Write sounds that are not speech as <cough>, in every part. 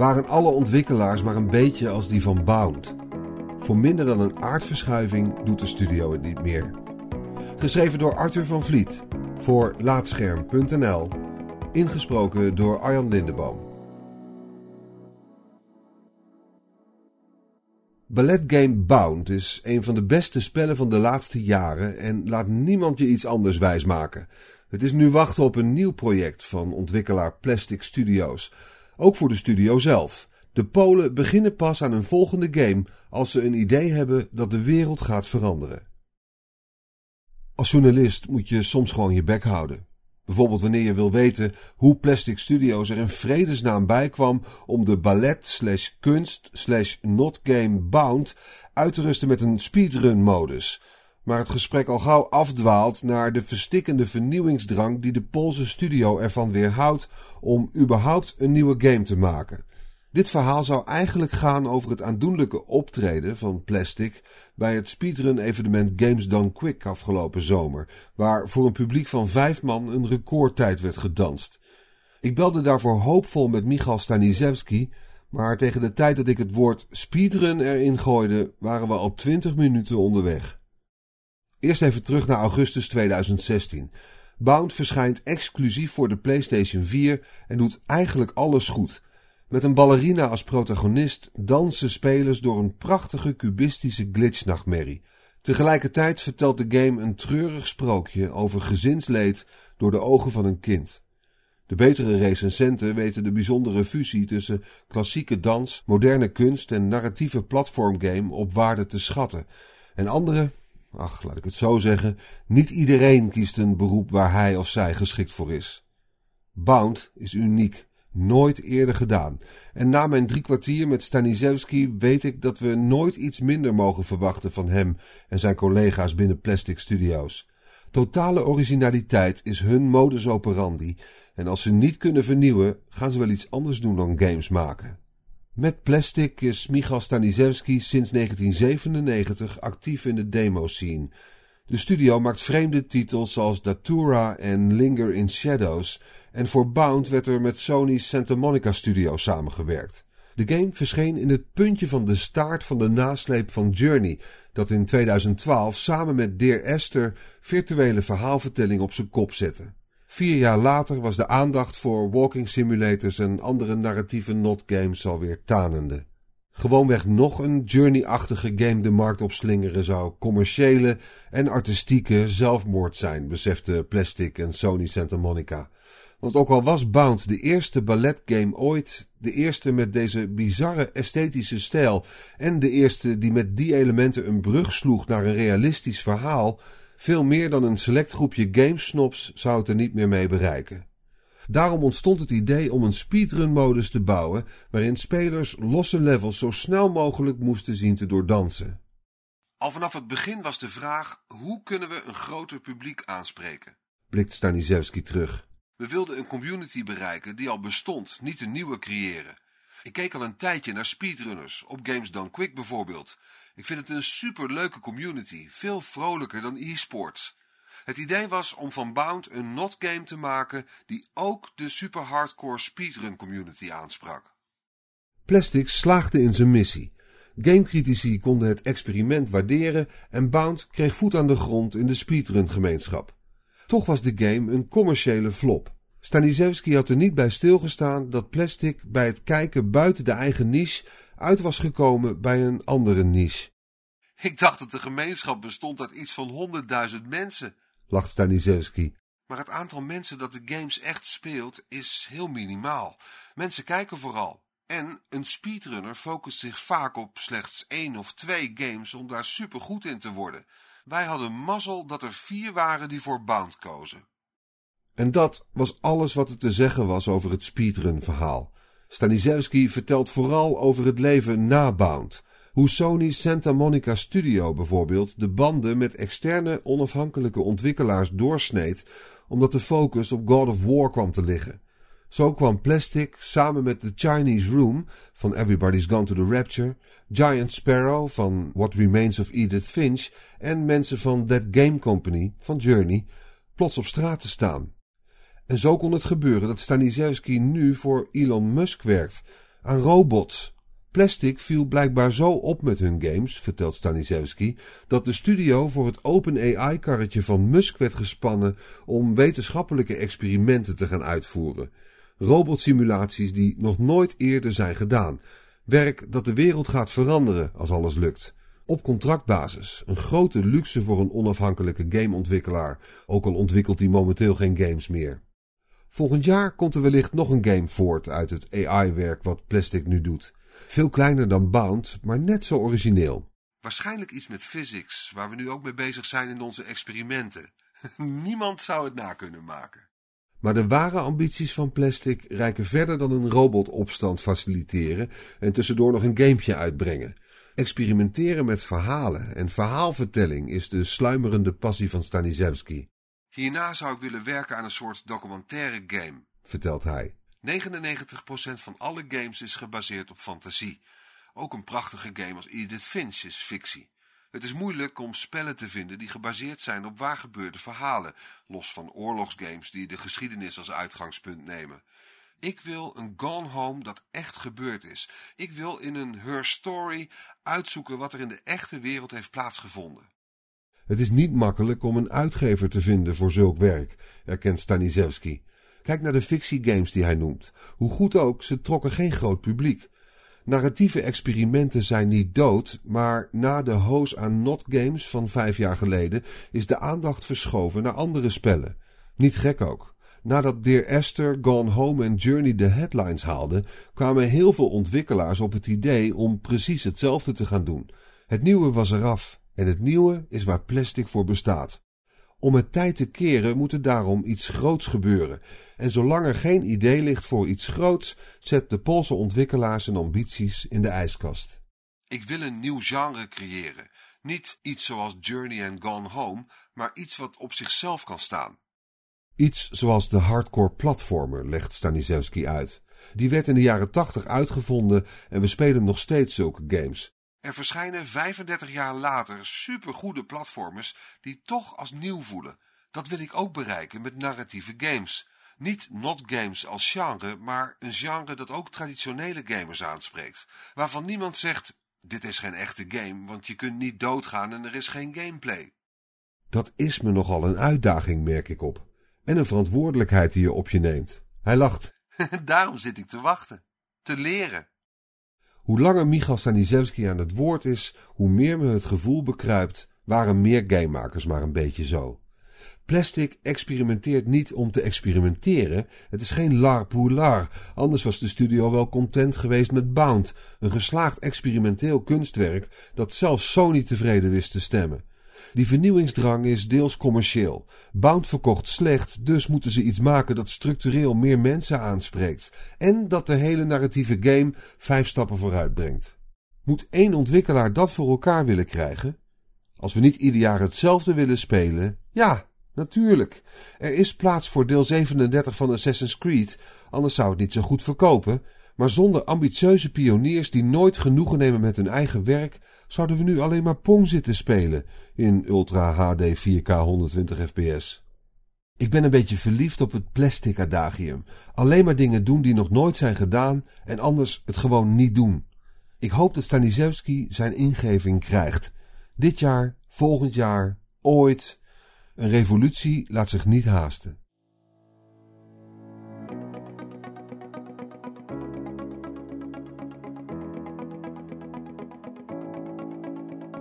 waren alle ontwikkelaars maar een beetje als die van Bound. Voor minder dan een aardverschuiving doet de studio het niet meer. Geschreven door Arthur van Vliet voor Laatscherm.nl. Ingesproken door Arjan Lindeboom. Balletgame Bound is een van de beste spellen van de laatste jaren en laat niemand je iets anders wijsmaken. Het is nu wachten op een nieuw project van ontwikkelaar Plastic Studios. Ook voor de studio zelf. De Polen beginnen pas aan hun volgende game als ze een idee hebben dat de wereld gaat veranderen. Als journalist moet je soms gewoon je bek houden. Bijvoorbeeld wanneer je wil weten hoe Plastic Studios er in vredesnaam bij kwam om de ballet slash kunst slash not game bound uit te rusten met een speedrun modus. Maar het gesprek al gauw afdwaalt naar de verstikkende vernieuwingsdrang die de Poolse studio ervan weerhoudt om überhaupt een nieuwe game te maken. Dit verhaal zou eigenlijk gaan over het aandoenlijke optreden van Plastic bij het speedrun-evenement Games Done Quick afgelopen zomer, waar voor een publiek van vijf man een recordtijd werd gedanst. Ik belde daarvoor hoopvol met Michal Stanisewski, maar tegen de tijd dat ik het woord speedrun erin gooide, waren we al twintig minuten onderweg. Eerst even terug naar augustus 2016. Bound verschijnt exclusief voor de PlayStation 4 en doet eigenlijk alles goed. Met een ballerina als protagonist dansen spelers door een prachtige cubistische glitchnachtmerrie. Tegelijkertijd vertelt de game een treurig sprookje over gezinsleed door de ogen van een kind. De betere recensenten weten de bijzondere fusie tussen klassieke dans, moderne kunst en narratieve platformgame op waarde te schatten. En anderen, ach laat ik het zo zeggen, niet iedereen kiest een beroep waar hij of zij geschikt voor is. Bound is uniek Nooit eerder gedaan. En na mijn drie kwartier met Stanisewski weet ik dat we nooit iets minder mogen verwachten van hem en zijn collega's binnen Plastic Studios. Totale originaliteit is hun modus operandi en als ze niet kunnen vernieuwen, gaan ze wel iets anders doen dan games maken. Met Plastic is Michal Stanisewski sinds 1997 actief in de demo-scene. De studio maakt vreemde titels zoals Datura en Linger in Shadows en voor Bound werd er met Sony's Santa Monica Studio samengewerkt. De game verscheen in het puntje van de staart van de nasleep van Journey, dat in 2012 samen met Dear Esther virtuele verhaalvertelling op zijn kop zette. Vier jaar later was de aandacht voor walking simulators en andere narratieve not games alweer tanende. Gewoonweg nog een Journey-achtige game de markt opslingeren zou commerciële en artistieke zelfmoord zijn, besefte Plastic en Sony Santa Monica. Want ook al was Bound de eerste balletgame ooit, de eerste met deze bizarre esthetische stijl en de eerste die met die elementen een brug sloeg naar een realistisch verhaal, veel meer dan een select groepje gamesnobs zou het er niet meer mee bereiken. Daarom ontstond het idee om een speedrun-modus te bouwen waarin spelers losse levels zo snel mogelijk moesten zien te doordansen. Al vanaf het begin was de vraag: hoe kunnen we een groter publiek aanspreken? blikt Stanisewski terug. We wilden een community bereiken die al bestond, niet een nieuwe creëren. Ik keek al een tijdje naar speedrunners, op Games Done Quick bijvoorbeeld. Ik vind het een superleuke community, veel vrolijker dan e-sports. Het idee was om van Bound een not game te maken die ook de super hardcore speedrun community aansprak. Plastic slaagde in zijn missie. Gamecritici konden het experiment waarderen en Bound kreeg voet aan de grond in de speedrun gemeenschap. Toch was de game een commerciële flop. Stanisewski had er niet bij stilgestaan dat Plastic bij het kijken buiten de eigen niche uit was gekomen bij een andere niche. Ik dacht dat de gemeenschap bestond uit iets van honderdduizend mensen, lacht Stanisewski. Maar het aantal mensen dat de games echt speelt is heel minimaal. Mensen kijken vooral. En een speedrunner focust zich vaak op slechts één of twee games om daar supergoed in te worden. Wij hadden mazzel dat er vier waren die voor Bound kozen. En dat was alles wat er te zeggen was over het speedrun-verhaal. Stanisewski vertelt vooral over het leven na Bound. Hoe Sony Santa Monica Studio bijvoorbeeld de banden met externe onafhankelijke ontwikkelaars doorsneed, omdat de focus op God of War kwam te liggen. Zo kwam Plastic samen met The Chinese Room van Everybody's Gone to the Rapture, Giant Sparrow van What Remains of Edith Finch en mensen van That Game Company van Journey plots op straat te staan. En zo kon het gebeuren dat Stanisewski nu voor Elon Musk werkt, aan robots. Plastic viel blijkbaar zo op met hun games, vertelt Stanisewski, dat de studio voor het Open AI-karretje van Musk werd gespannen om wetenschappelijke experimenten te gaan uitvoeren. Robotsimulaties die nog nooit eerder zijn gedaan. Werk dat de wereld gaat veranderen als alles lukt. Op contractbasis. Een grote luxe voor een onafhankelijke gameontwikkelaar, ook al ontwikkelt hij momenteel geen games meer. Volgend jaar komt er wellicht nog een game voort uit het AI-werk wat Plastic nu doet. Veel kleiner dan Bound, maar net zo origineel. Waarschijnlijk iets met physics, waar we nu ook mee bezig zijn in onze experimenten. <laughs> Niemand zou het na kunnen maken. Maar de ware ambities van Plastic reiken verder dan een robotopstand faciliteren en tussendoor nog een gamepje uitbrengen. Experimenteren met verhalen en verhaalvertelling is de sluimerende passie van Stanisewski. Hierna zou ik willen werken aan een soort documentaire game, vertelt hij. 99% van alle games is gebaseerd op fantasie. Ook een prachtige game als Edith Finch is fictie. Het is moeilijk om spellen te vinden die gebaseerd zijn op waargebeurde verhalen, los van oorlogsgames die de geschiedenis als uitgangspunt nemen. Ik wil een Gone Home dat echt gebeurd is. Ik wil in een Her Story uitzoeken wat er in de echte wereld heeft plaatsgevonden. Het is niet makkelijk om een uitgever te vinden voor zulk werk, erkent Stanisewski. Kijk naar de fictiegames die hij noemt. Hoe goed ook, ze trokken geen groot publiek. Narratieve experimenten zijn niet dood, maar na de hoos aan Not Games van vijf jaar geleden is de aandacht verschoven naar andere spellen. Niet gek ook. Nadat Dear Esther, Gone Home en Journey de headlines haalden, kwamen heel veel ontwikkelaars op het idee om precies hetzelfde te gaan doen. Het nieuwe was eraf en het nieuwe is waar plastic voor bestaat. Om het tijd te keren moet er daarom iets groots gebeuren. En zolang er geen idee ligt voor iets groots, zet de Poolse ontwikkelaar zijn ambities in de ijskast. Ik wil een nieuw genre creëren. Niet iets zoals Journey and Gone Home, maar iets wat op zichzelf kan staan. Iets zoals de hardcore platformer, legt Stanisewski uit. Die werd in de jaren 80 uitgevonden en we spelen nog steeds zulke games. Er verschijnen 35 jaar later supergoede platformers die toch als nieuw voelen. Dat wil ik ook bereiken met narratieve games. Niet not games als genre, maar een genre dat ook traditionele gamers aanspreekt. Waarvan niemand zegt, dit is geen echte game, want je kunt niet doodgaan en er is geen gameplay. Dat is me nogal een uitdaging, merk ik op. En een verantwoordelijkheid die je op je neemt. Hij lacht. <laughs> Daarom zit ik te wachten. Te leren. Hoe langer Michal Stanisewski aan het woord is, hoe meer me het gevoel bekruipt, waren meer gamemakers maar een beetje zo. Plastic experimenteert niet om te experimenteren. Het is geen lar pour. Anders was de studio wel content geweest met Bound, een geslaagd experimenteel kunstwerk dat zelfs Sony tevreden wist te stemmen. Die vernieuwingsdrang is deels commercieel. Bound verkocht slecht, dus moeten ze iets maken dat structureel meer mensen aanspreekt. En dat de hele narratieve game vijf stappen vooruit brengt. Moet één ontwikkelaar dat voor elkaar willen krijgen? Als we niet ieder jaar hetzelfde willen spelen, ja, natuurlijk. Er is plaats voor deel 37 van Assassin's Creed, anders zou het niet zo goed verkopen. Maar zonder ambitieuze pioniers die nooit genoegen nemen met hun eigen werk, zouden we nu alleen maar Pong zitten spelen in Ultra HD 4K 120 fps. Ik ben een beetje verliefd op het plastic adagium. Alleen maar dingen doen die nog nooit zijn gedaan en anders het gewoon niet doen. Ik hoop dat Stanisewski zijn ingeving krijgt. Dit jaar, volgend jaar, ooit. Een revolutie laat zich niet haasten.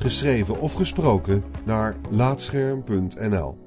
geschreven of gesproken naar laatscherm.nl.